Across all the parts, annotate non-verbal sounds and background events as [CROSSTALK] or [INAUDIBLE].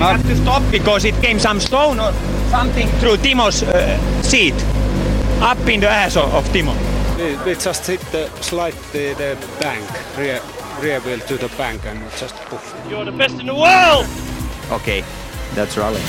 We had to stop because it came some stone or something through Timo's uh, seat, up in the ass of, of Timo. We, we just hit the slide the, the bank, rear, rear wheel to the bank and just poof. You're the best in the world! Okay, that's rally.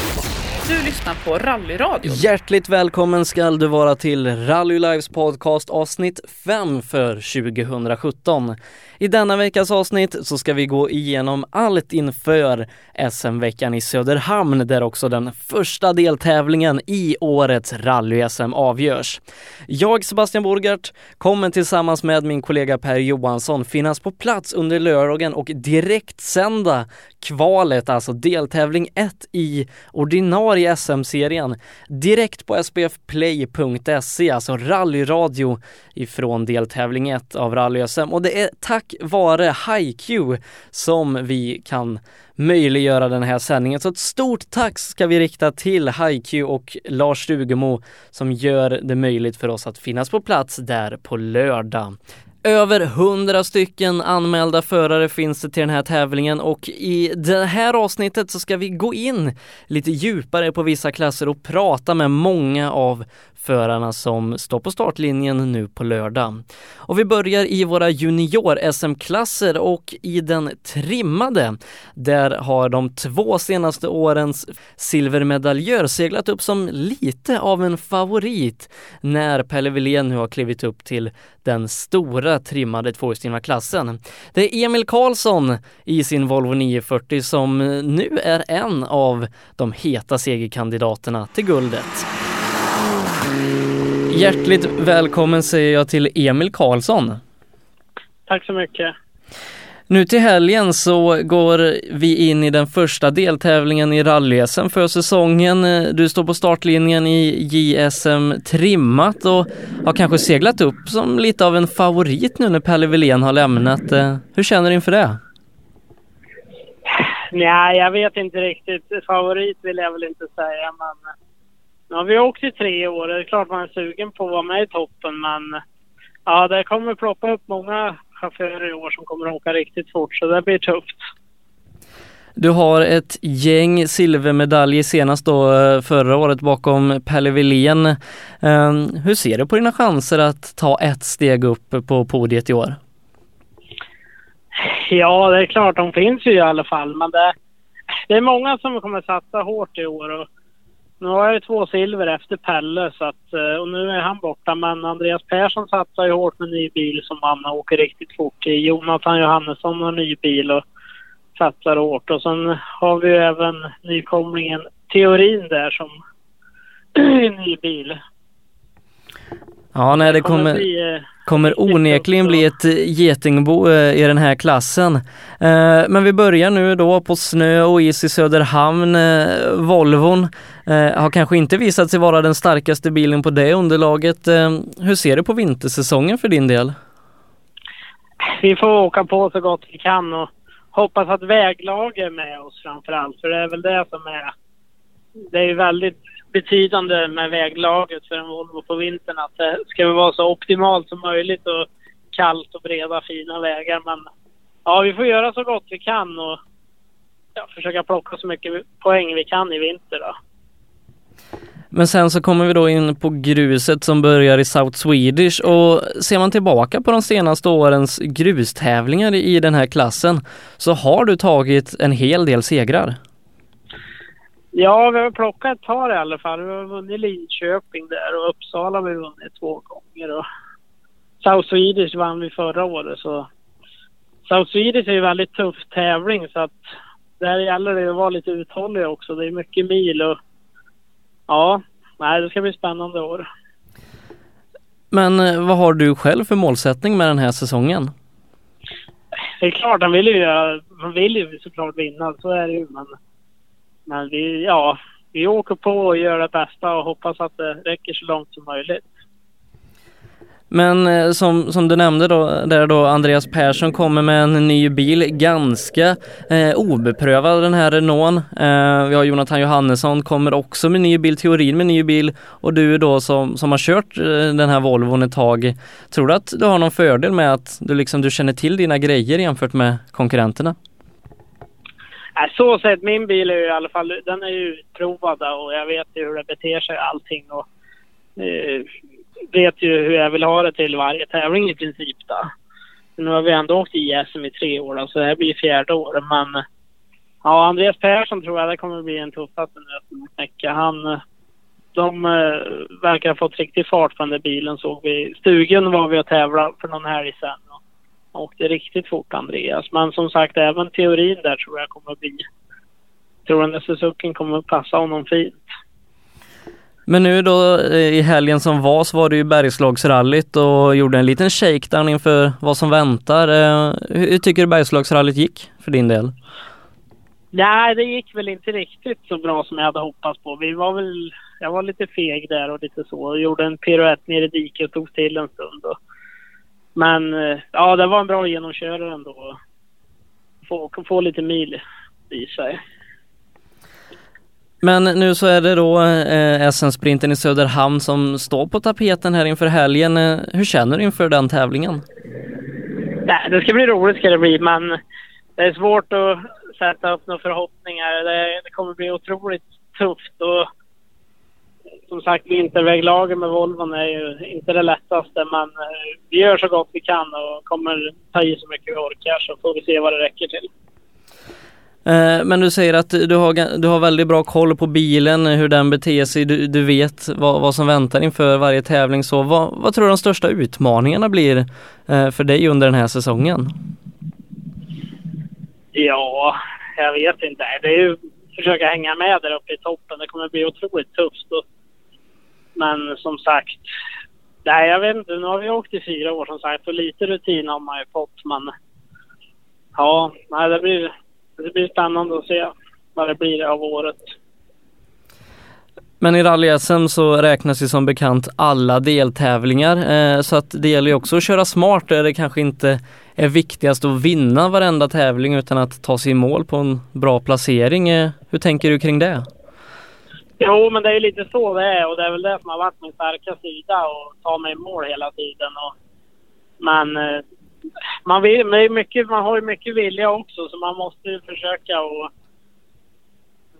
Du lyssnar på Rallyradion. Hjärtligt välkommen ska du vara till Rally Lives podcast avsnitt 5 för 2017. I denna veckas avsnitt så ska vi gå igenom allt inför SM-veckan i Söderhamn där också den första deltävlingen i årets rally-SM avgörs. Jag, Sebastian Borgart, kommer tillsammans med min kollega Per Johansson finnas på plats under lördagen och direkt sända kvalet, alltså deltävling 1 i ordinarie i SM-serien direkt på spfplay.se alltså rallyradio ifrån deltävling 1 av rally-SM och det är tack vare HiQ som vi kan möjliggöra den här sändningen. Så ett stort tack ska vi rikta till HiQ och Lars Stugemo som gör det möjligt för oss att finnas på plats där på lördag. Över hundra stycken anmälda förare finns det till den här tävlingen och i det här avsnittet så ska vi gå in lite djupare på vissa klasser och prata med många av förarna som står på startlinjen nu på lördag. Och vi börjar i våra junior-SM-klasser och i den trimmade. Där har de två senaste årens silvermedaljör seglat upp som lite av en favorit när Pelle Wilén nu har klivit upp till den stora trimmade tvåhjulsdrivna klassen. Det är Emil Karlsson i sin Volvo 940 som nu är en av de heta segerkandidaterna till guldet. Hjärtligt välkommen säger jag till Emil Karlsson. Tack så mycket. Nu till helgen så går vi in i den första deltävlingen i rally för säsongen. Du står på startlinjen i JSM trimmat och har kanske seglat upp som lite av en favorit nu när Pelle Wilén har lämnat. Hur känner du inför det? Nej, jag vet inte riktigt. Favorit vill jag väl inte säga, men nu har vi åkt i tre år. Det är klart man är sugen på att vara med i toppen, men ja, det kommer ploppa upp många chaufförer i år som kommer att åka riktigt fort, så det blir tufft. Du har ett gäng silvermedaljer senast då förra året bakom Pelle Wilén. Hur ser du på dina chanser att ta ett steg upp på podiet i år? Ja, det är klart, de finns ju i alla fall, men det, det är många som kommer satsa hårt i år. Och nu har jag ju två silver efter Pelle så att, eh, och nu är han borta. Men Andreas Persson satsar ju hårt med ny bil som han åker riktigt fort i. Jonathan Johannesson har ny bil och satsar hårt. Och sen har vi ju även nykomlingen Teorin där som [CLEARS THROAT] är ny bil. Ja, nej, det kommer, kommer onekligen bli ett getingbo i den här klassen. Men vi börjar nu då på snö och is i Söderhamn. Volvon har kanske inte visat sig vara den starkaste bilen på det underlaget. Hur ser du på vintersäsongen för din del? Vi får åka på så gott vi kan och hoppas att väglag är med oss framför allt. För det är väl det som är... Det är väldigt betydande med väglaget för en Volvo på vintern att det ska vara så optimalt som möjligt och kallt och breda fina vägar. Men ja, vi får göra så gott vi kan och ja, försöka plocka så mycket poäng vi kan i vinter då. Men sen så kommer vi då in på gruset som börjar i South Swedish och ser man tillbaka på de senaste årens grustävlingar i den här klassen så har du tagit en hel del segrar. Ja, vi har plockat ett par i alla fall. Vi har vunnit Linköping där och Uppsala har vi vunnit två gånger. Och South Swedish vann vi förra året så South Swedish är ju en väldigt tuff tävling så att där gäller det att vara lite uthållig också. Det är mycket mil och ja, nej, det ska bli spännande år. Men vad har du själv för målsättning med den här säsongen? Det är klart, man vill ju, man vill ju såklart vinna, så är det ju. Men men vi, ja, vi åker på och gör det bästa och hoppas att det räcker så långt som möjligt. Men eh, som, som du nämnde då, där då Andreas Persson kommer med en ny bil, ganska eh, obeprövad den här Renaulten. Eh, vi har Jonathan Johannesson kommer också med ny bil, teorin med ny bil och du då som, som har kört eh, den här Volvon ett tag. Tror du att du har någon fördel med att du liksom du känner till dina grejer jämfört med konkurrenterna? Nej, så sett, min bil är ju i alla fall, den är ju utprovad och jag vet ju hur det beter sig allting och eh, vet ju hur jag vill ha det till varje tävling i princip då. Nu har vi ändå åkt i SM i tre år då, så det här blir fjärde året men ja, Andreas Persson tror jag det kommer bli en tuffaste nöten att knäcka. Han, de eh, verkar ha fått riktig fart på den där bilen såg vi. Stugan var vi och tävlade för någon helg sedan och åkte riktigt fort Andreas. Men som sagt även teorin där tror jag kommer bli tror den där Suzuki kommer att passa honom fint. Men nu då eh, i helgen som var så var det ju Bergslagsrallyt och gjorde en liten shakedown inför vad som väntar. Eh, hur tycker du Bergslagsrallyt gick för din del? Nej, det gick väl inte riktigt så bra som jag hade hoppats på. Vi var väl, jag var lite feg där och lite så. Och gjorde en piruett ner i diket och stod still en stund. Och, men eh, ja, det var en bra genomkörare ändå. Få, få lite mil i sig. Men nu så är det då eh, SM-sprinten i Söderhamn som står på tapeten här inför helgen. Eh, hur känner du inför den tävlingen? Nej, det ska bli roligt ska det bli, men det är svårt att sätta upp några förhoppningar. Det, det kommer bli otroligt tufft och som sagt vinterväglagen med Volvon är ju inte det lättaste men eh, vi gör så gott vi kan och kommer ta i så mycket vi orkar så får vi se vad det räcker till. Eh, men du säger att du har, du har väldigt bra koll på bilen, hur den beter sig, du, du vet vad, vad som väntar inför varje tävling. Så vad, vad tror du de största utmaningarna blir eh, för dig under den här säsongen? Ja, jag vet inte. Det är ju att försöka hänga med där uppe i toppen. Det kommer bli otroligt tufft. Men som sagt, nej jag vet inte. Nu har vi åkt i fyra år som sagt och lite rutin har man ju fått. Men ja, nej, det blir det blir spännande att se vad det blir av året. Men i rally-SM så räknas ju som bekant alla deltävlingar eh, så att det gäller ju också att köra smart där det kanske inte är viktigast att vinna varenda tävling utan att ta sig i mål på en bra placering. Eh, hur tänker du kring det? Jo, men det är lite så det är och det är väl det som har varit min starka sida och ta mig i mål hela tiden. Och, men eh, man, vill, mycket, man har ju mycket vilja också så man måste ju försöka och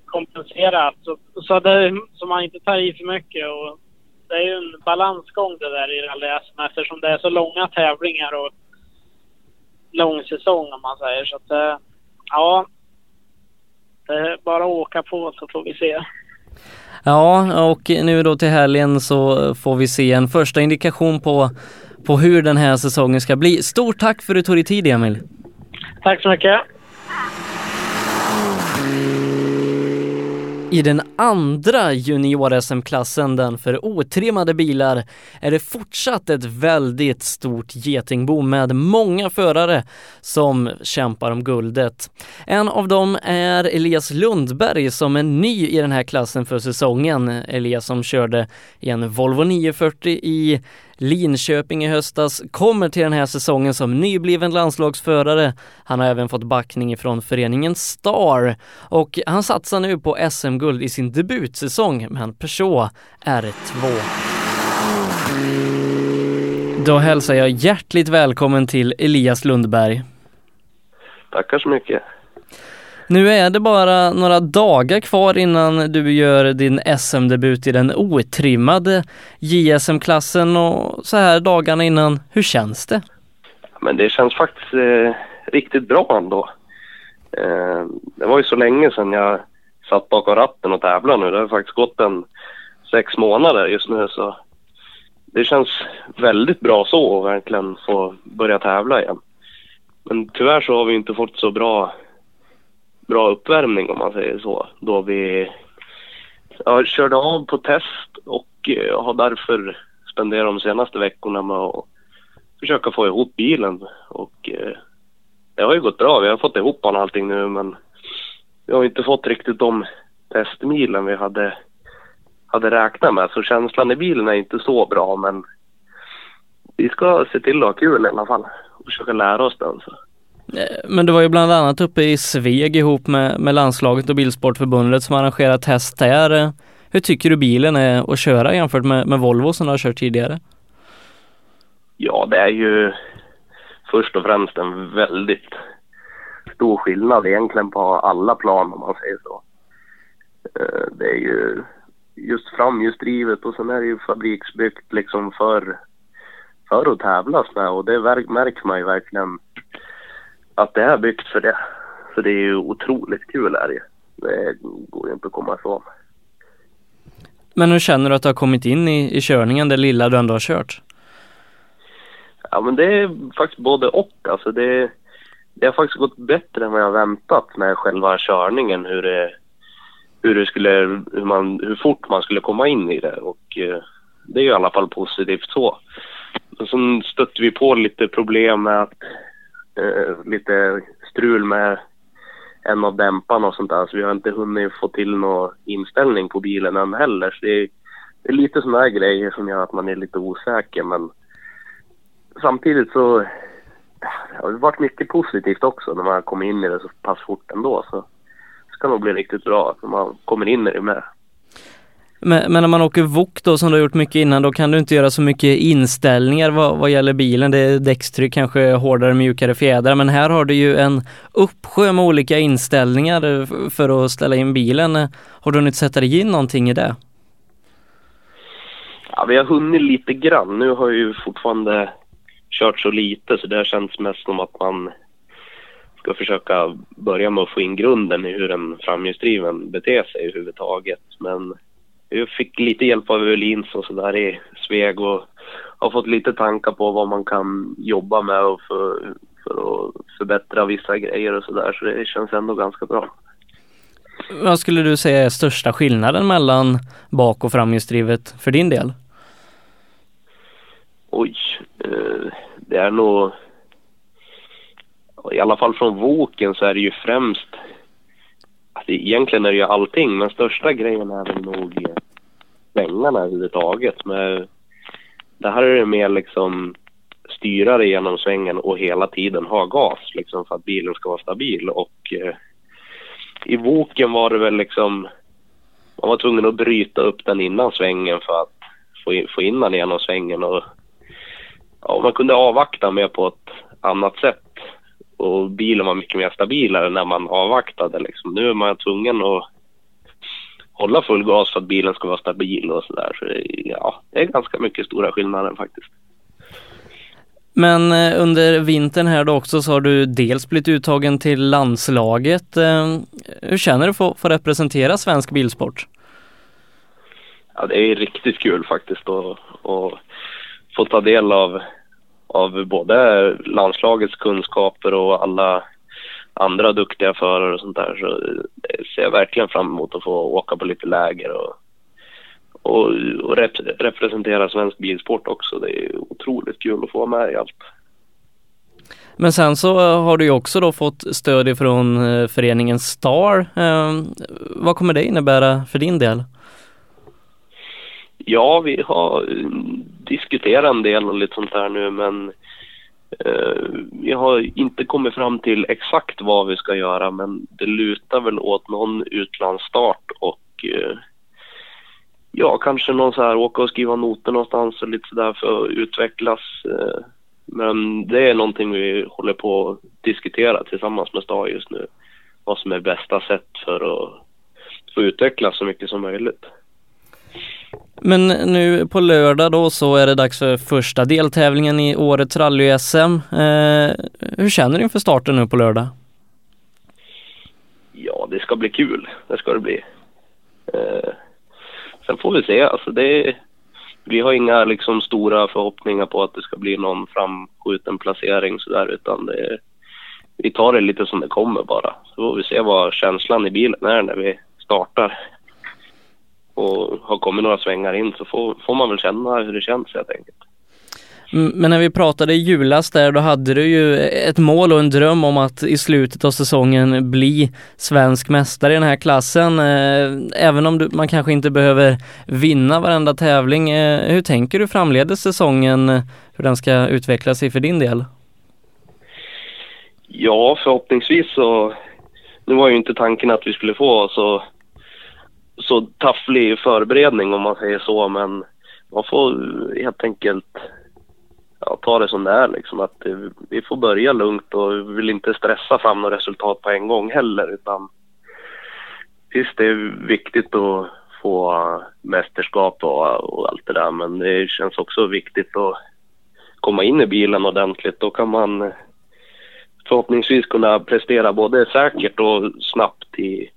kompensera så, så, det, så man inte tar i för mycket. Och det är ju en balansgång det där i rally-SM, eftersom det är så långa tävlingar och lång säsong om man säger. Så att, eh, ja, det är bara att åka på så får vi se. Ja, och nu då till helgen så får vi se en första indikation på på hur den här säsongen ska bli. Stort tack för att du tog dig tid Emil. Tack så mycket. I den andra junior-SM-klassen, den för otrimmade bilar, är det fortsatt ett väldigt stort getingbo med många förare som kämpar om guldet. En av dem är Elias Lundberg som är ny i den här klassen för säsongen. Elias som körde i en Volvo 940 i Linköping i höstas, kommer till den här säsongen som nybliven landslagsförare. Han har även fått backning ifrån föreningen Star och han satsar nu på SM-guld i sin debutsäsong med en Peugeot R2. Då hälsar jag hjärtligt välkommen till Elias Lundberg. Tackar så mycket. Nu är det bara några dagar kvar innan du gör din SM-debut i den otrimmade JSM-klassen och så här dagarna innan, hur känns det? Men det känns faktiskt eh, riktigt bra ändå. Eh, det var ju så länge sedan jag satt bakom ratten och tävlade nu. Det har faktiskt gått en sex månader just nu så det känns väldigt bra så att verkligen få börja tävla igen. Men tyvärr så har vi inte fått så bra bra uppvärmning om man säger så. Då vi ja, körde av på test och eh, har därför spenderat de senaste veckorna med att försöka få ihop bilen. Och eh, det har ju gått bra. Vi har fått ihop och allting nu men vi har inte fått riktigt de testmilen vi hade, hade räknat med. Så känslan i bilen är inte så bra men vi ska se till att ha kul i alla fall och försöka lära oss den. Så. Eh, men du var ju bland annat uppe i Sveg ihop med, med landslaget och Bilsportförbundet som arrangerar test där. Eh, hur tycker du bilen är att köra jämfört med, med Volvo som du har kört tidigare? Ja, det är ju först och främst en väldigt stor skillnad egentligen på alla plan om man säger så. Eh, det är ju just framhjulsdrivet och sen är det ju fabriksbyggt liksom för, för att tävlas med och det märker man ju verkligen att det är byggt för det. Så det är ju otroligt kul är det. Det går ju inte att komma ifrån. Men hur känner du att du har kommit in i, i körningen, det lilla du ändå har kört? Ja men det är faktiskt både och. Alltså det, det har faktiskt gått bättre än vad jag väntat med själva körningen. Hur det, hur det skulle, hur, man, hur fort man skulle komma in i det. Och eh, det är ju i alla fall positivt så. Men sen stötte vi på lite problem med att, eh, lite strul med en av dämparna och sånt där. Så vi har inte hunnit få till någon inställning på bilen än heller. Så det är, det är lite sådana här grejer som gör att man är lite osäker. Men samtidigt så det har varit mycket positivt också när man kommer in i det så pass fort ändå. Så det ska nog bli riktigt bra när man kommer in i det med. Men, men när man åker VOK då som du har gjort mycket innan, då kan du inte göra så mycket inställningar vad, vad gäller bilen. Det är däckstryck, kanske hårdare, mjukare fjädrar. Men här har du ju en uppsjö med olika inställningar eh, för att ställa in bilen. Eh, har du hunnit sätta dig in någonting i det? Ja, vi har hunnit lite grann. Nu har jag ju fortfarande kört så lite så det känns mest som att man ska försöka börja med att få in grunden i hur en framhjulsdriven beter sig överhuvudtaget. Men jag fick lite hjälp av Öhlins och sådär i Sveg och har fått lite tankar på vad man kan jobba med och för, för att förbättra vissa grejer och sådär. Så det känns ändå ganska bra. Vad skulle du säga är största skillnaden mellan bak och framhjulsdrivet för din del? Oj, eh, det är nog... I alla fall från Woken så är det ju främst... Alltså egentligen är det ju allting, men största grejen är väl nog svängarna överhuvudtaget. Men det här är det mer liksom styra det genom svängen och hela tiden ha gas liksom för att bilen ska vara stabil. Och eh, i Woken var det väl liksom... Man var tvungen att bryta upp den innan svängen för att få in, få in den genom svängen och ja, man kunde avvakta mer på ett annat sätt. Och bilen var mycket mer stabilare när man avvaktade. Liksom. Nu är man tvungen att hålla full gas för att bilen ska vara stabil och sådär. Så det, ja, det är ganska mycket stora skillnader faktiskt. Men eh, under vintern här då också så har du dels blivit uttagen till landslaget. Eh, hur känner du att få representera svensk bilsport? Ja, det är riktigt kul faktiskt att få ta del av, av både landslagets kunskaper och alla andra duktiga förare och sånt där. Så ser jag verkligen fram emot att få åka på lite läger och, och, och rep representera svensk bilsport också. Det är otroligt kul att få vara med i allt. Men sen så har du ju också då fått stöd ifrån eh, föreningen Star. Eh, vad kommer det innebära för din del? Ja, vi har mm, diskuterat en del och lite sånt här nu men eh, vi har inte kommit fram till exakt vad vi ska göra men det lutar väl åt någon utlandsstart och eh, ja, kanske någon så här åka och skriva noter någonstans och lite sådär för att utvecklas. Eh, men det är någonting vi håller på att diskutera tillsammans med STAD just nu. Vad som är bästa sätt för att få utvecklas så mycket som möjligt. Men nu på lördag då så är det dags för första deltävlingen i årets rally-SM. Eh, hur känner du inför starten nu på lördag? Ja, det ska bli kul. Det ska det bli. Eh, sen får vi se. Alltså det, vi har inga liksom stora förhoppningar på att det ska bli någon framskjuten placering sådär utan det, vi tar det lite som det kommer bara. Så får vi se vad känslan i bilen är när vi startar och har kommit några svängar in så får, får man väl känna hur det känns helt enkelt. Men när vi pratade i julas där, då hade du ju ett mål och en dröm om att i slutet av säsongen bli svensk mästare i den här klassen. Eh, även om du, man kanske inte behöver vinna varenda tävling. Eh, hur tänker du framledes säsongen, hur den ska utveckla sig för din del? Ja, förhoppningsvis så... Nu var ju inte tanken att vi skulle få så så tafflig förberedning om man säger så men man får helt enkelt ja, ta det som det är liksom. Att eh, vi får börja lugnt och vi vill inte stressa fram något resultat på en gång heller utan visst det är viktigt att få mästerskap och, och allt det där men det känns också viktigt att komma in i bilen ordentligt. Då kan man förhoppningsvis kunna prestera både säkert och snabbt i,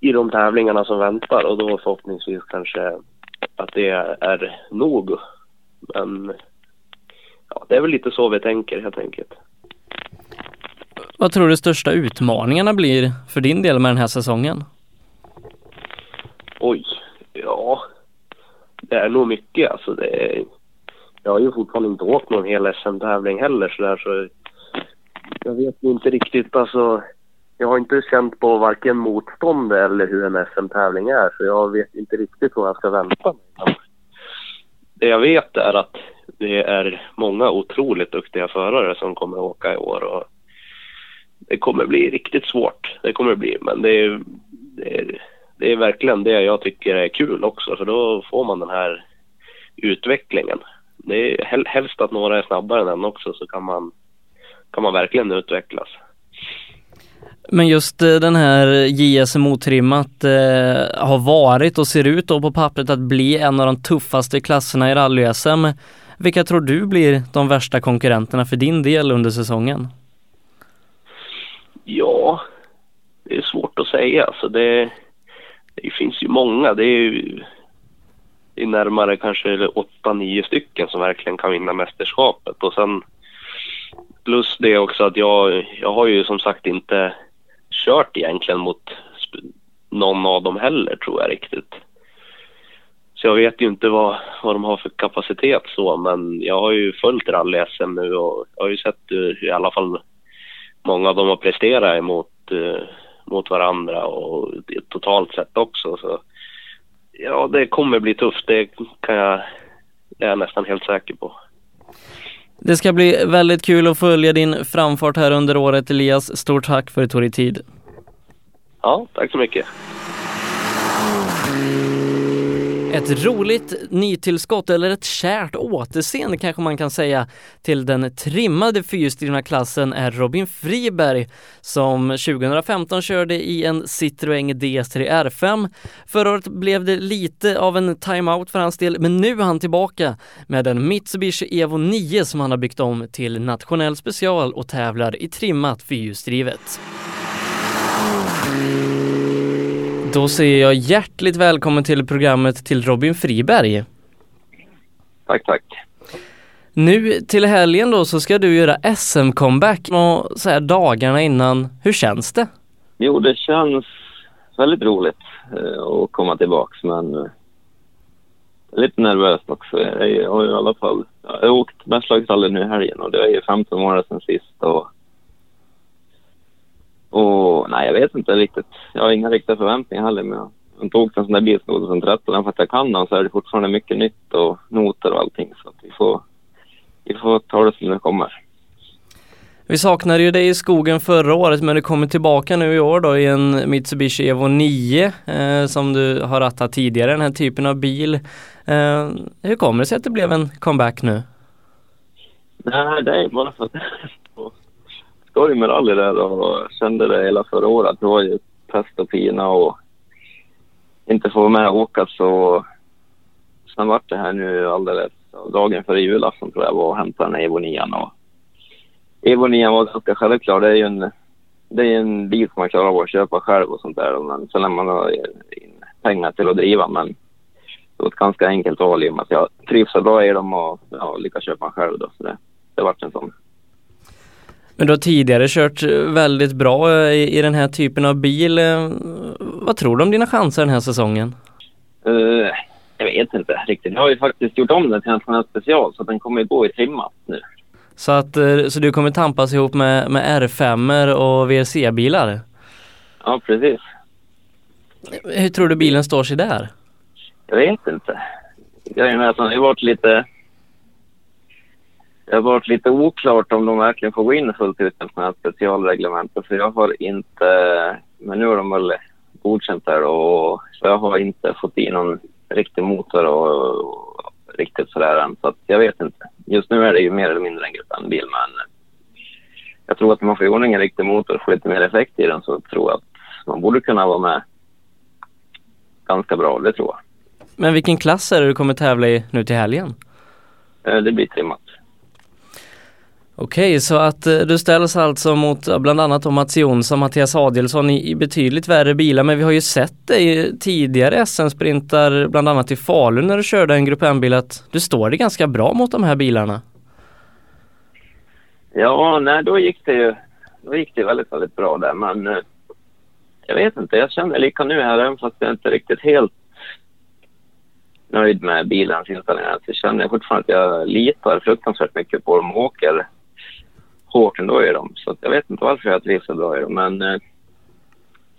i de tävlingarna som väntar och då förhoppningsvis kanske att det är nog. Men ja, det är väl lite så vi tänker helt enkelt. Vad tror du största utmaningarna blir för din del med den här säsongen? Oj, ja. Det är nog mycket alltså. Det är, jag har ju fortfarande inte åkt någon hel SM-tävling heller så där så jag vet inte riktigt alltså. Jag har inte känt på varken motstånd eller hur en SM-tävling är så jag vet inte riktigt vad jag ska vänta mig. Det jag vet är att det är många otroligt duktiga förare som kommer att åka i år och det kommer bli riktigt svårt. Det kommer det bli, men det är, det är, det är verkligen det jag tycker är kul också för då får man den här utvecklingen. Det är helst att några är snabbare än en också så kan man, kan man verkligen utvecklas. Men just eh, den här JSM otrimmat eh, har varit och ser ut då på pappret att bli en av de tuffaste klasserna i rally-SM. Vilka tror du blir de värsta konkurrenterna för din del under säsongen? Ja, det är svårt att säga. Alltså det, det finns ju många. Det är ju det är närmare kanske åtta, nio stycken som verkligen kan vinna mästerskapet. Och sen plus det också att jag, jag har ju som sagt inte kört egentligen mot någon av dem heller tror jag riktigt. Så jag vet ju inte vad, vad de har för kapacitet så, men jag har ju följt rally-SM nu och jag har ju sett i alla fall många av dem har presterat emot eh, mot varandra och totalt sett också. Så ja, det kommer bli tufft. Det kan jag, det är jag nästan helt säker på. Det ska bli väldigt kul att följa din framfart här under året Elias. Stort tack för att du tog dig tid. Ja, tack så mycket. Ett roligt nytillskott eller ett kärt återseende kanske man kan säga till den trimmade fyrhjulsdrivna klassen är Robin Friberg som 2015 körde i en Citroën DS3 R5. Förra året blev det lite av en timeout för hans del men nu är han tillbaka med en Mitsubishi Evo 9 som han har byggt om till nationell special och tävlar i trimmat fyrhjulsdrivet. Då säger jag hjärtligt välkommen till programmet till Robin Friberg. Tack, tack. Nu till helgen då så ska du göra SM-comeback och så här dagarna innan. Hur känns det? Jo, det känns väldigt roligt eh, att komma tillbaks men eh, lite nervöst också. Jag har i alla fall jag har åkt mästerslagsrally nu i helgen och det är ju 15 månader sedan sist och och nej, jag vet inte riktigt. Jag har inga riktiga förväntningar heller. Men jag tog en sån där bil 2013. Även fast jag kan den så är det fortfarande mycket nytt och noter och allting. Så att vi får, vi får ta det som det kommer. Vi saknade ju dig i skogen förra året men du kommer tillbaka nu i år då i en Mitsubishi Evo 9 eh, som du har rattat tidigare, den här typen av bil. Eh, hur kommer det sig att det blev en comeback nu? Nej, det är bara för att skoj med rally där och kände det hela förra året. Det var ju pest och pina och inte få vara med och åka så sen vart det här nu alldeles dagen före julafton tror jag var och hämtade den här Evo 9 och Evo 9 var ganska självklar. Det är ju en, det är en bil som man klarar av att köpa själv och sånt där. Men sen när man har pengar till att driva. Men det var ett ganska enkelt val i och med att jag trivs så bra i dem och ja, lyckas köpa en själv då. Så det, det vart en sån men du har tidigare kört väldigt bra i, i den här typen av bil. Eh, vad tror du om dina chanser den här säsongen? Uh, jag vet inte riktigt. Jag har ju faktiskt gjort om den till en sån här special så den kommer gå i trimmat nu. Så, att, eh, så du kommer tampas ihop med, med R5 och VRC-bilar? Ja, precis. Hur tror du bilen står sig där? Jag vet inte. Grejen är att den har varit lite det har varit lite oklart om de verkligen får gå in fullt ut med här specialreglementet. För jag har inte, men nu har de väl godkänt det och så jag har inte fått i någon riktig motor och, och riktigt sådär än. Så jag vet inte. just nu är det ju mer eller mindre en grupp N-bil, men jag tror att om man får i ordning en riktig motor och får lite mer effekt i den så tror jag att man borde kunna vara med ganska bra, det tror jag. Men vilken klass är det du kommer tävla i nu till helgen? Eh, Det blir trimmat. Okej, så att eh, du ställs alltså mot eh, bland annat då Mats Jonsson, och Mattias Adielsson i, i betydligt värre bilar men vi har ju sett dig tidigare SM-sprintar bland annat i Falun när du körde en Grupp M-bil att du står dig ganska bra mot de här bilarna. Ja, nej, då gick det ju då gick det väldigt, väldigt bra där. Men eh, jag vet inte, jag känner lika nu här, även fast jag inte riktigt helt nöjd med bilens inställningar. Så känner jag fortfarande att jag litar fruktansvärt mycket på dem och åker hårt ändå i dem. Så jag vet inte varför jag trivs så bra i dem. Men eh,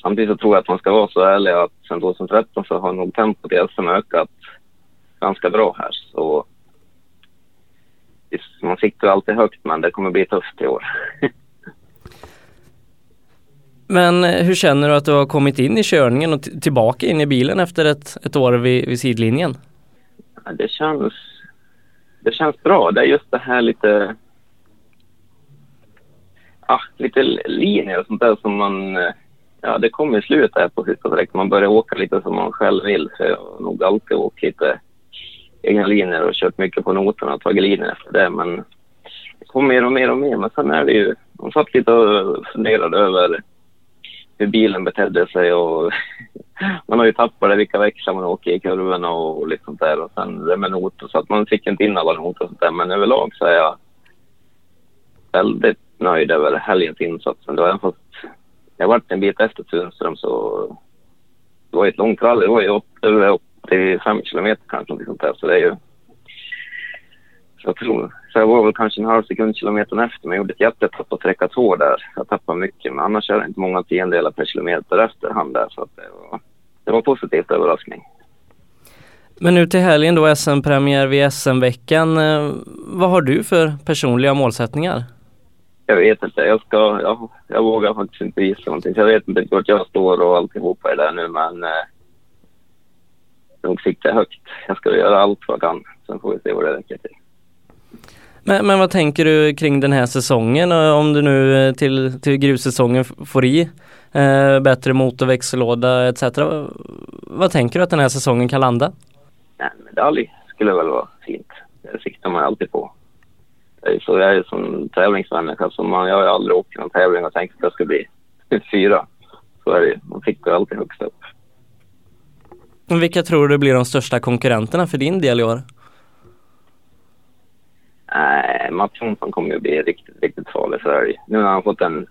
samtidigt så tror jag att man ska vara så ärlig att sedan 2013 så har nog tempot i SM ökat ganska bra här. Så visst, man siktar alltid högt men det kommer bli tufft i år. [LAUGHS] Men eh, hur känner du att du har kommit in i körningen och tillbaka in i bilen efter ett, ett år vid, vid sidlinjen? Ja, det känns, det känns bra. Det är just det här lite, ja, lite linjer och sånt där som man, eh, ja det kom i slutet här på sista sträckan. Man börjar åka lite som man själv vill. Så jag har nog alltid åkt lite egna linjer och kört mycket på noterna och tagit linjer efter det. Men det kom mer och mer och mer. Men sen är det ju, man satt lite och funderade över hur bilen betedde sig och [LAUGHS] man har ju tappat det, vilka växlar man åker i kurvorna och lite sånt där. Och sen det med noter, så att man fick inte in alla noter och sånt där. Men överlag så är jag väldigt nöjd över helgens insats. Men det var även fast jag varit en bit efter Tunström så det var ju ett långt rally. Det var ju över 85 kilometer kanske, något sånt där. Så det är ju... Så jag tror... Så jag var väl kanske en halv sekund kilometern efter, men jag gjorde ett jättetapp på sträcka två där. Jag tappade mycket, men annars är det inte många tiondelar per kilometer efter han där. Så att det var, det var positivt överraskning. Men nu till helgen då SM-premiär vid SM-veckan. Eh, vad har du för personliga målsättningar? Jag vet inte. Jag ska... Jag, jag vågar faktiskt inte gissa någonting. Så jag vet inte vart jag står och alltihopa är där nu, men... Eh, nog siktar högt. Jag ska göra allt vad jag kan. Sen får vi se vad det räcker till. Men, men vad tänker du kring den här säsongen om du nu eh, till, till grussäsongen får i eh, bättre motorväxellåda etc. Vad tänker du att den här säsongen kan landa? Nej, medalj skulle väl vara fint. Det siktar man alltid på. Det ju så jag är ju som tävlingsmänniska. Så man, jag har aldrig åkt i någon tävling och tänkt att jag ska bli [LAUGHS] fyra. Så är det. Man siktar alltid högst upp. Vilka tror du blir de största konkurrenterna för din del i år? Nej, Mats Jonsson kommer ju bli riktigt, riktigt farlig. Det. ju. Nu har han fått en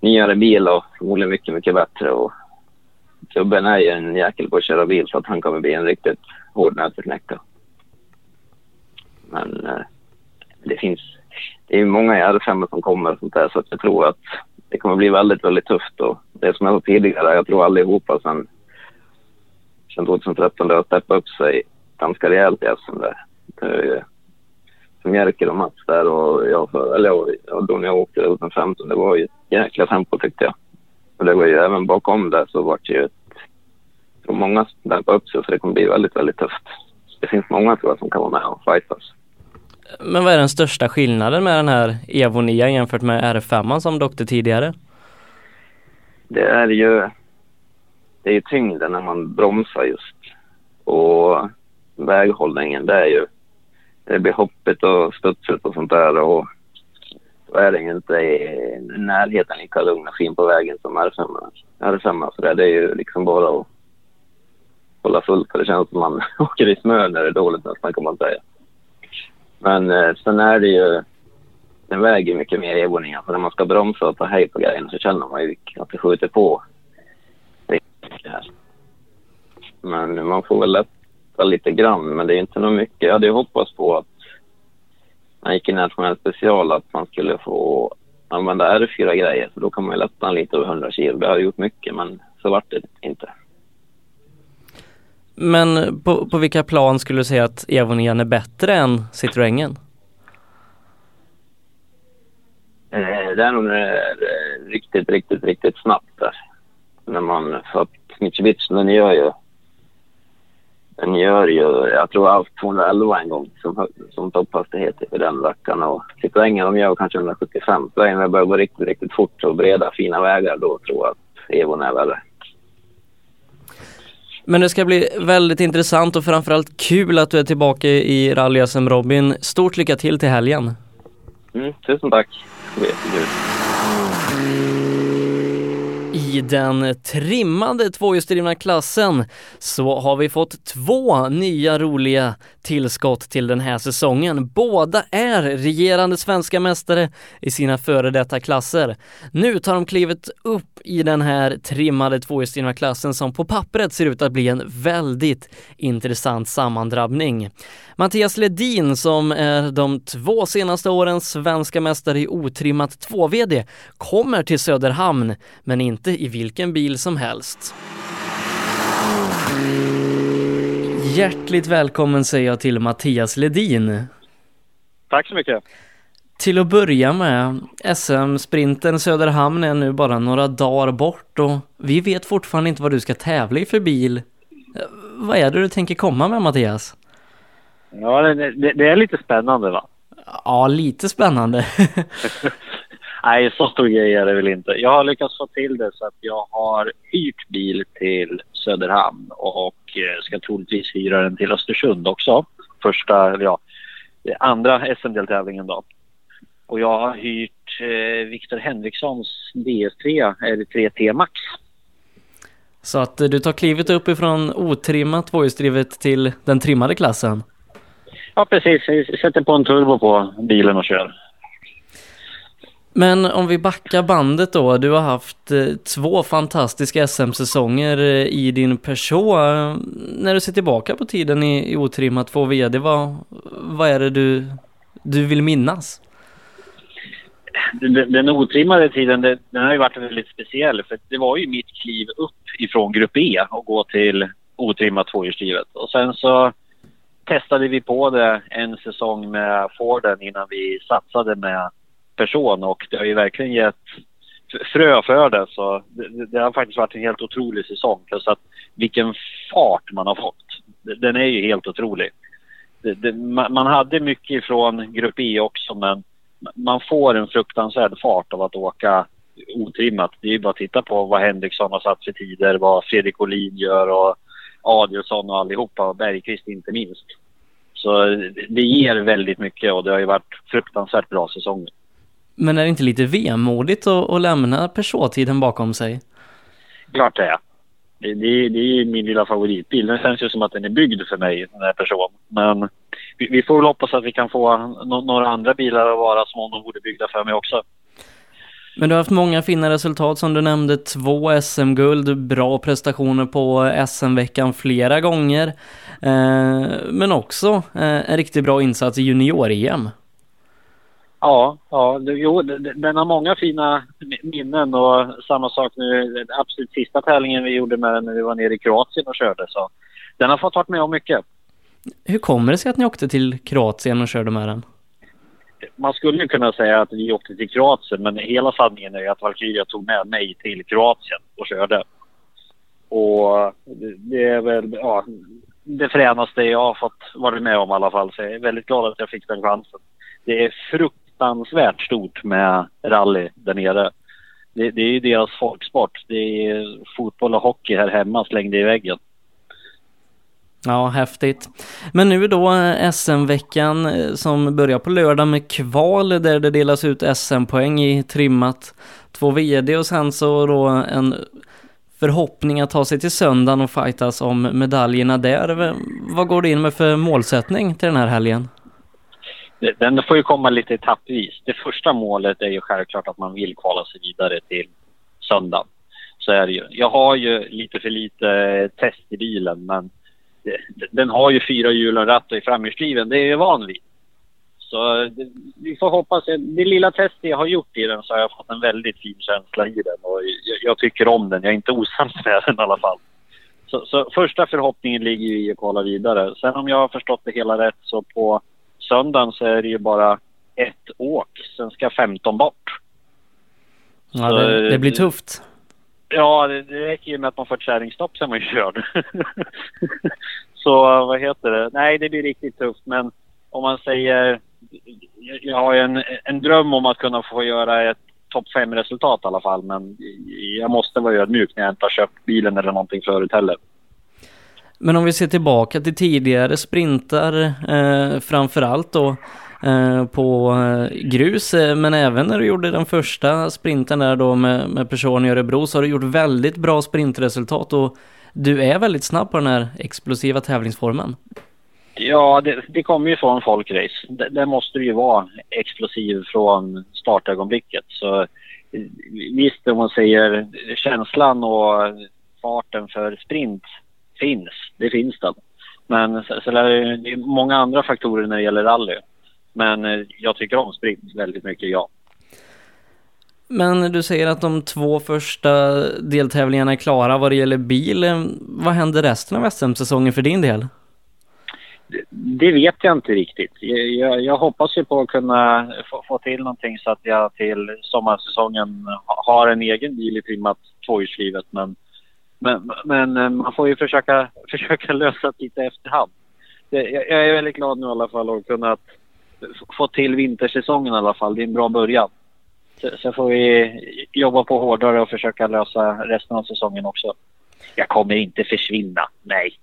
nyare bil och förmodligen mycket, mycket bättre. Och gubben är ju en jäkel på att köra bil så att han kommer bli en riktigt hård nöt att knäcka. Men eh, det finns... Det är många i R5 som kommer och sånt där så att jag tror att det kommer bli väldigt, väldigt tufft. Och det som jag sa tidigare, jag tror allihopa sen, sen 2013 det har steppat upp sig ganska rejält i SM där. Det är ju- som Jerker och Mats där och jag, för, eller jag, då när jag åkte 2015, det var ju ett jäkla tempo tyckte jag. Och det var ju även bakom där så var det ju ett, jag tror många dämpade upp sig så det kommer bli väldigt, väldigt tufft. Det finns många tror jag som kan vara med och fightas. Men vad är den största skillnaden med den här Evo 9 jämfört med R5 som du åkte tidigare? Det är ju, det är ju tyngden när man bromsar just. Och väghållningen, det är ju, det blir hoppigt och studsigt och sånt där och då är det ju inte i närheten lika lugn och fin på vägen som R5. R5 så det, det är ju liksom bara att hålla fullt för det känns som man [LAUGHS] åker i snö när det är dåligt nästan kan man säga. Men eh, sen är det ju, den väger mycket mer i Evoning. Alltså när man ska bromsa och ta hej på grejen så känner man ju att det skjuter på. Men man får väl lätta lite grann, men det är inte något mycket. Jag hade ju hoppats på att när jag gick i nationell special att man skulle få använda R4-grejer, för då kan man ju lätta den lite över 100 kilo. Det hade gjort mycket, men så vart det inte. Men på, på vilka plan skulle du säga att Evonian är bättre än Citroengen? Eh, det är nog när det är riktigt, riktigt, riktigt snabbt där. När man, för att Mitsubishi, den gör ju Den gör ju, jag tror allt 211 en gång som, som topphastighet i den veckan. Och Citroengen de gör kanske 175. Så när det börjar gå riktigt, riktigt fort och breda fina vägar då tror jag att Evon är värre. Men det ska bli väldigt intressant och framförallt kul att du är tillbaka i rally SM Robin. Stort lycka till till helgen! Mm, tusen tack! Det blir jättekul. I den trimmade tvåhjulsdrivna klassen så har vi fått två nya roliga tillskott till den här säsongen. Båda är regerande svenska mästare i sina före detta klasser. Nu tar de klivet upp i den här trimmade tvåhjulsdrivna klassen som på pappret ser ut att bli en väldigt intressant sammandrabbning. Mattias Ledin som är de två senaste årens svenska mästare i otrimmat 2VD kommer till Söderhamn, men inte i vilken bil som helst. Hjärtligt välkommen säger jag till Mattias Ledin. Tack så mycket. Till att börja med, SM-sprinten Söderhamn är nu bara några dagar bort och vi vet fortfarande inte vad du ska tävla i för bil. Vad är det du tänker komma med Mattias? Ja, det, det, det är lite spännande va? Ja, lite spännande. [LAUGHS] Nej, så stor grej är det väl inte. Jag har lyckats få till det så att jag har hyrt bil till Söderhamn och eh, ska troligtvis hyra den till Östersund också. Första, ja, andra SM-deltävlingen då. Och jag har hyrt eh, Viktor Henrikssons DS3, eller 3T Max. Så att du tar klivet upp ifrån otrimmat tvåhjulsdrivet till den trimmade klassen? Ja, precis. Jag sätter på en turbo på bilen och kör. Men om vi backar bandet då, du har haft eh, två fantastiska SM-säsonger eh, i din Peugeot. När du ser tillbaka på tiden i, i otrimmat 2 VD, vad, vad är det du, du vill minnas? Den, den otrimmade tiden, det, den har ju varit väldigt speciell för det var ju mitt kliv upp ifrån grupp E och gå till otrimmat tvåhjulsdrivet. Och sen så testade vi på det en säsong med Forden innan vi satsade med person och det har ju verkligen gett frö för det. Så det, det, har faktiskt varit en helt otrolig säsong. Plus att vilken fart man har fått. Den är ju helt otrolig. Det, det, man hade mycket från Grupp E också men man får en fruktansvärd fart av att åka otrimmat. Det är ju bara att titta på vad Henriksson har satt för tider, vad Fredrik Olin gör och Adielsson och allihopa och Bergqvist inte minst. Så det ger väldigt mycket och det har ju varit fruktansvärt bra säsonger. Men är det inte lite vemodigt att, att lämna Peugeot-tiden bakom sig? Klart det är. Det, det, det är min lilla favoritbil. Den känns ju som att den är byggd för mig, den här personen. Men vi, vi får väl hoppas att vi kan få no, några andra bilar att vara som om de vore byggda för mig också. Men du har haft många fina resultat som du nämnde, två SM-guld, bra prestationer på SM-veckan flera gånger. Eh, men också eh, en riktigt bra insats i junior-EM. Ja, ja jo, den har många fina minnen och samma sak nu, absolut sista tävlingen vi gjorde med den när vi var nere i Kroatien och körde. Så den har fått varit med om mycket. Hur kommer det sig att ni åkte till Kroatien och körde med den? Man skulle kunna säga att vi åkte till Kroatien men hela sanningen är att Valkyria tog med mig till Kroatien och körde. Och det är väl ja, det fränaste jag har fått vara med om i alla fall. Så jag är väldigt glad att jag fick den chansen. Det är frukt fruktansvärt stort med rally där nere. Det, det är ju deras folksport. Det är fotboll och hockey här hemma slängda i väggen. Ja, häftigt. Men nu då eh, SM-veckan eh, som börjar på lördag med kval där det delas ut SM-poäng i trimmat två VD och sen så då en förhoppning att ta sig till söndagen och fightas om medaljerna där. Vad går du in med för målsättning till den här helgen? Den får ju komma lite etappvis. Det första målet är ju självklart att man vill kvala sig vidare till söndag. Så är det ju. Jag har ju lite för lite test i bilen men den har ju fyra hjul och ratt och i framhjulsdriven. Det är jag van vid. Så det, vi får hoppas. Det lilla testet jag har gjort i den så har jag fått en väldigt fin känsla i den och jag, jag tycker om den. Jag är inte osams med den i alla fall. Så, så första förhoppningen ligger ju i att kvala vidare. Sen om jag har förstått det hela rätt så på söndagen så är det ju bara ett åk. Sen ska 15 bort. Ja, det, det, blir tufft. Ja, det, det räcker ju med att man får ett kärringstopp sen man är körd. Så vad heter det? Nej, det blir riktigt tufft. Men om man säger... Jag har ju en, en dröm om att kunna få göra ett topp 5-resultat i alla fall. Men jag måste vara ödmjuk när jag inte har köpt bilen eller någonting förut heller. Men om vi ser tillbaka till tidigare sprintar, eh, framförallt då eh, på eh, grus, eh, men även när du gjorde den första sprinten där då med, med person i Örebro så har du gjort väldigt bra sprintresultat och du är väldigt snabb på den här explosiva tävlingsformen. Ja, det, det kommer ju från folkrace. Det, det måste ju vara explosiv från startögonblicket. Så eh, visst, om man säger känslan och farten för sprint finns. Det finns den. Men så, så det är många andra faktorer när det gäller rally. Men eh, jag tycker om sprint väldigt mycket, ja. Men du säger att de två första deltävlingarna är klara vad det gäller bil. Vad händer resten av SM-säsongen för din del? Det vet jag inte riktigt. Jag, jag, hoppas ju på att kunna få, få, till någonting så att jag till sommarsäsongen har en egen bil i trimmat tvåhjulsdrivet. Men, men, men, eh, man får ju försöka, [LAUGHS] försöka lösa det lite efterhand. Jag, jag är väldigt glad nu i alla fall att kunna få till vintersäsongen i alla fall. Det är en bra början. Sen får vi jobba på hårdare och försöka lösa resten av säsongen också. Jag kommer inte försvinna, nej.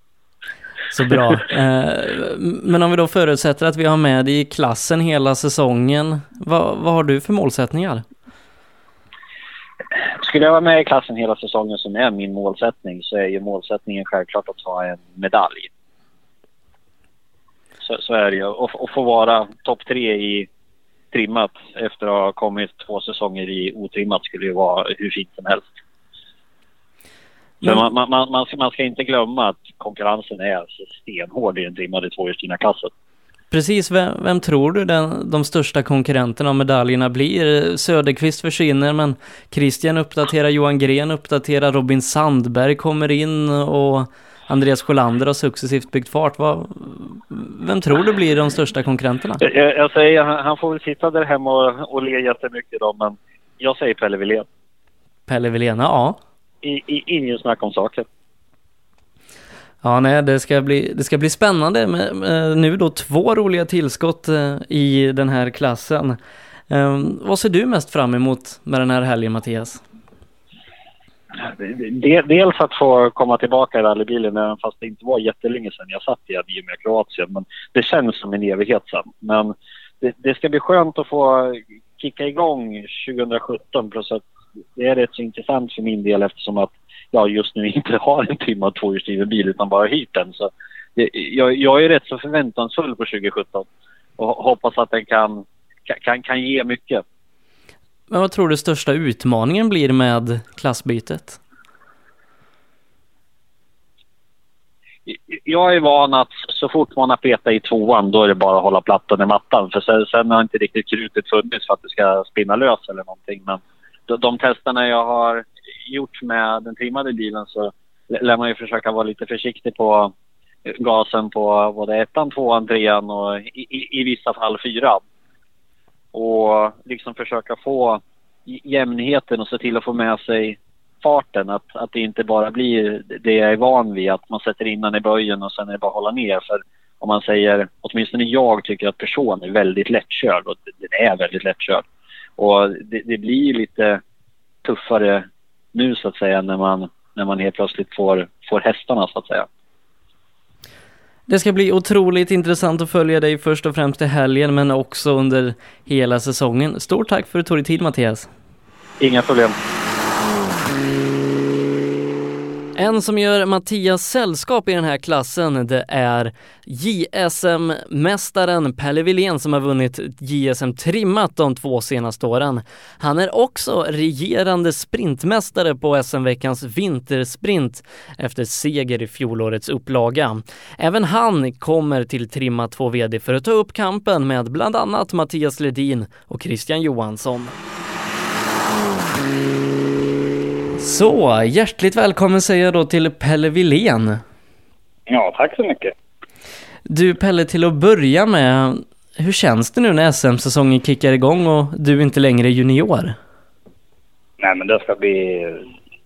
Så bra. [LAUGHS] Eh, men om vi då förutsätter att vi har med i klassen hela säsongen, vad, vad har du för målsättningar? Skulle jag vara med i klassen hela säsongen som är min målsättning så är ju målsättningen självklart att ta en medalj. Så, så är det ju. Och, och få vara topp tre i trimmat efter att ha kommit två säsonger i otrimmat skulle ju vara hur fint som helst. Men... Man, man, man, man, ska, man ska inte glömma att konkurrensen är stenhård i den trimmade tvåhjulsdrivna klassen. Precis, vem, vem, tror du den, de största konkurrenterna om medaljerna blir? Söderqvist försvinner men Christian uppdaterar, Johan Gren uppdaterar, Robin Sandberg kommer in och Andreas Sjölander har successivt byggt fart. Vad, vem tror du blir de största konkurrenterna? Jag, jag säger, han får väl sitta där hemma och, och le jättemycket då, men jag säger Pelle Wilén. Pelle Wilén, ja. I, i, ingen snack om saken. Ja, nej, det ska bli, det ska bli spännande med, med nu då två roliga tillskott eh, i den här klassen. Ehm, vad ser du mest fram emot med den här helgen, Mattias? Dels att få komma tillbaka i rallybilen, även fast det inte var jättelänge sedan jag satt i den i med Kroatien. Men det känns som en evighet sedan. Men det, det, ska bli skönt att få kicka igång 2017. Plus att det är rätt så intressant för min del eftersom att jag just nu inte har en trimmad tvåhjulsdriven bil utan bara hyrt den. Så det, jag, jag är rätt så förväntansfull på 2017 och hoppas att den kan, kan, kan ge mycket. Men vad tror du största utmaningen blir med klassbytet? Jag är van att så fort man har petat i tvåan då är det bara att hålla plattan i mattan. För sen, sen har inte riktigt krutet funnits för att det ska spinna lös eller någonting. Men de, de testerna jag har gjort med den trimmade bilen så lär man ju försöka vara lite försiktig på eh, gasen på både ettan, tvåan, trean och i, i, i vissa fall fyran och liksom försöka få jämnheten och se till att få med sig farten. Att, att det inte bara blir det jag är van vid, att man sätter innan i böjen och sen är det bara att hålla ner. För om man säger, åtminstone jag tycker att person är väldigt lättkörd och den är väldigt lättkörd. Och det, det blir lite tuffare nu så att säga när man, när man helt plötsligt får, får hästarna så att säga. Det ska bli otroligt intressant att följa dig först och främst i helgen men också under hela säsongen. Stort tack för att du tog dig tid Mattias. Inga problem. En som gör Mattias sällskap i den här klassen det är JSM-mästaren Pelle Wilén som har vunnit JSM trimmat de två senaste åren. Han är också regerande sprintmästare på SM-veckans vintersprint efter seger i fjolårets upplaga. Även han kommer till Trimmat 2 VD för att ta upp kampen med bland annat Mattias Ledin och Christian Johansson. Så, hjärtligt välkommen säger jag då till Pelle Wilén. Ja, tack så mycket. Du Pelle, till att börja med, hur känns det nu när SM-säsongen kickar igång och du inte längre är junior? Nej, men det ska bli,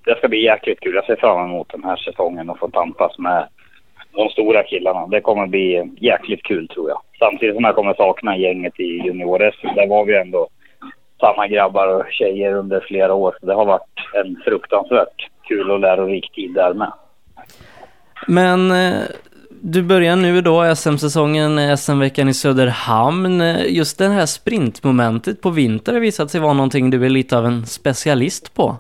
det ska bli jäkligt kul. Jag ser fram emot den här säsongen och få tampas med de stora killarna. Det kommer bli jäkligt kul tror jag. Samtidigt som jag kommer sakna gänget i junior-SM. Där var vi ändå samma grabbar och tjejer under flera år. Så det har varit en fruktansvärt kul och lärorik tid där med. Men eh, du börjar nu då SM-säsongen, SM-veckan i Söderhamn. Just det här sprintmomentet på vinter har visat sig vara någonting du är lite av en specialist på.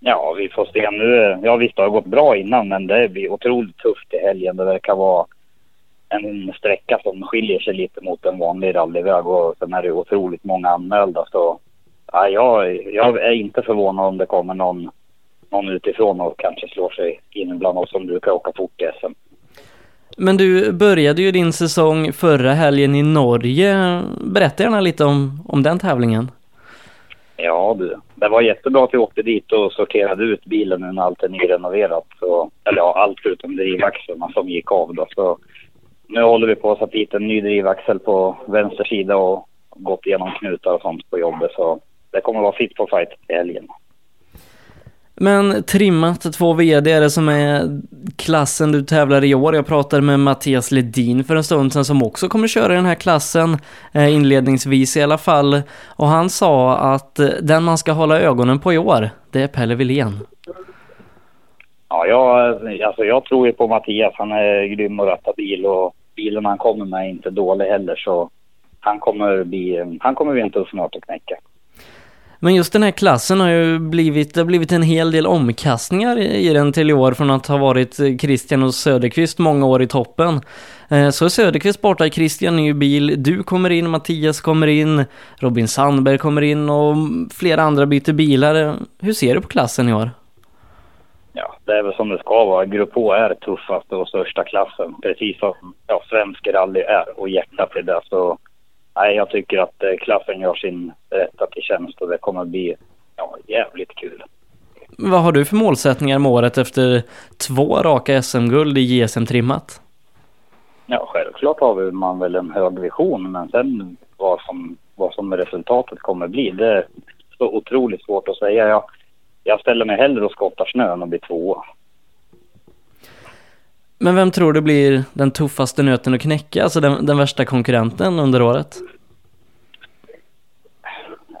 Ja, vi får se nu. Ja visst, det har gått bra innan men det blir otroligt tufft i helgen. Det verkar vara en sträcka som skiljer sig lite mot en vanlig rallyväg och sen är det otroligt många anmälda. Så ja, jag, jag är inte förvånad om det kommer någon, någon utifrån och kanske slår sig in bland oss som brukar åka fort i SM. Men du började ju din säsong förra helgen i Norge. Berätta gärna lite om, om den tävlingen. Ja du, det var jättebra att vi åkte dit och sorterade ut bilen när allt är nyrenoverat. Så, eller ja, allt förutom drivaxlarna som gick av då. Så nu håller vi på att sätta dit en ny drivaxel på vänster sida och gått igenom knutar och sånt på jobbet. Så det kommer att vara fit for fight i helgen. Men trimmat två VD är det som är klassen du tävlar i år. Jag pratade med Mattias Ledin för en stund sedan som också kommer köra i den här klassen eh, inledningsvis i alla fall. Och han sa att eh, den man ska hålla ögonen på i år, det är Pelle Wilén. Ja, jag, alltså jag tror ju på Mattias. Han är grym att ratta bil och bilen han kommer med är inte dålig heller. Så han kommer bli, han kommer bli en tuff nöt att knäcka. Men just den här klassen har ju blivit, det har blivit en hel del omkastningar i den till i år från att ha varit eh, Christian och Söderqvist många år i toppen. Eh, så är Söderqvist borta, Christian ny bil, du kommer in, Mattias kommer in, Robin Sandberg kommer in och flera andra byter bilar. Eh, hur ser du på klassen i år? Det är väl som det ska vara. Grupp H är tuffaste och största klassen. Precis som ja, svensk rally är och hjärtat i det. Så nej, jag tycker att eh, klassen gör sin rätta till tjänst och det kommer att bli ja, jävligt kul. Vad har du för målsättningar med året efter två raka SM-guld i JSM-trimmat? Ja, självklart har man väl en hög vision, men sen vad som, vad som resultatet kommer bli, det är så otroligt svårt att säga. Jag, jag ställer mig hellre och skottar snö än att bli tvåa. Men vem tror du blir den tuffaste nöten att knäcka, alltså den, den värsta konkurrenten under året?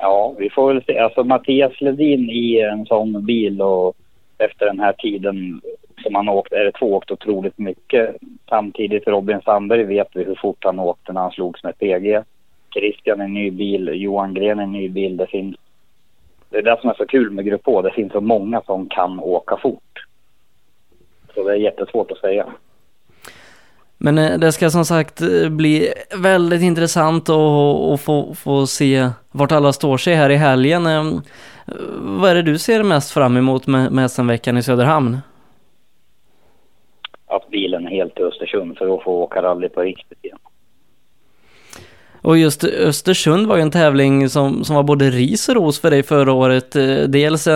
Ja, vi får väl se. Alltså Mattias Ledin i en sån bil och efter den här tiden som han åkt, är det två åkt otroligt mycket. Samtidigt Robin Sandberg vet vi hur fort han åkte när han slogs med PG. Christian en ny bil, Johan Gren en ny bil. Det finns det är det som är så kul med Grupp H. Det finns så många som kan åka fort. Så det är jättesvårt att säga. Men eh, det ska som sagt eh, bli väldigt intressant att få, få se vart alla står sig här i helgen. Eh, vad är det du ser mest fram emot med, med SM-veckan i Söderhamn? Att bilen är helt till Östersund för att få åka rally på riktigt igen. Och just Östersund var ju en tävling som, som var både ris och ros för dig förra året. Eh, dels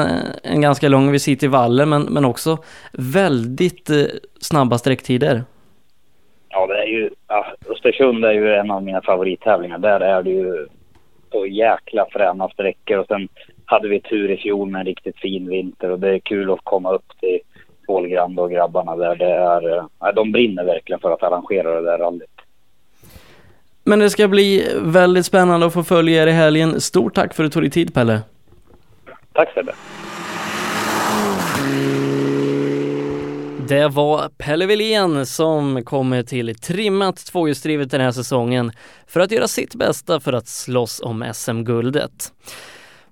en ganska lång visit i vallen men, men också väldigt eh, snabba sträcktider. Ja, det är ju, ja, Östersund är ju en av mina favorittävlingar. Där är det ju så jäkla fräna sträckor och sen hade vi tur i fjol med en riktigt fin vinter och det är kul att komma upp till Pålgrand och grabbarna där. Det är, eh, ja, de brinner verkligen för att arrangera det där rallyt. Men det ska bli väldigt spännande att få följa er i helgen. Stort tack för att du tog dig tid Pelle. Tack Sebbe. Det var Pelle Wilén som kommer till trimmat tvåhjulsdrivet den här säsongen för att göra sitt bästa för att slåss om SM-guldet.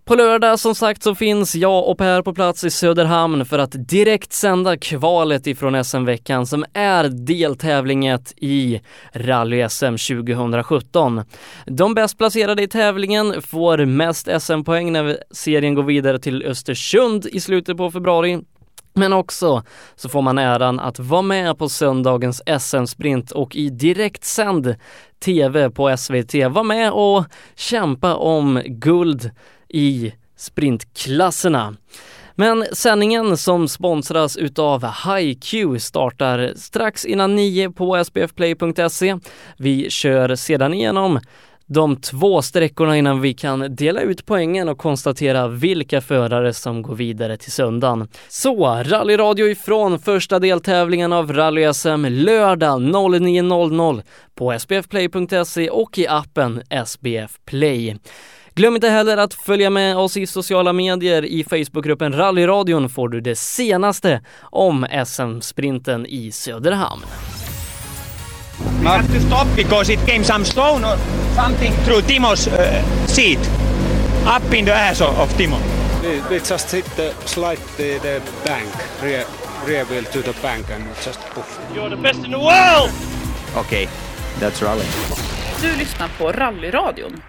På lördag som sagt så finns jag och Per på plats i Söderhamn för att direkt sända kvalet ifrån SM-veckan som är deltävlinget i Rally-SM 2017. De bäst placerade i tävlingen får mest SM-poäng när serien går vidare till Östersund i slutet på februari. Men också så får man äran att vara med på söndagens SM-sprint och i direktsänd TV på SVT vara med och kämpa om guld i sprintklasserna. Men sändningen som sponsras utav HiQ startar strax innan nio på sbfplay.se. Vi kör sedan igenom de två sträckorna innan vi kan dela ut poängen och konstatera vilka förare som går vidare till söndagen. Så, rallyradio ifrån första deltävlingen av Rally-SM lördag 09.00 på sbfplay.se och i appen SBF Play. Glöm inte heller att följa med oss i sociala medier. I Facebookgruppen Rallyradion får du det senaste om SM-sprinten i Söderhamn. We had to stop because it came some stone or something through Timo's uh, seat, up in the ass of, Timo. We, just hit the slide the, the bank, rear, rear wheel to the bank and just poof. You're the best in the world! Okay, that's rally. Du lyssnar på Rallyradion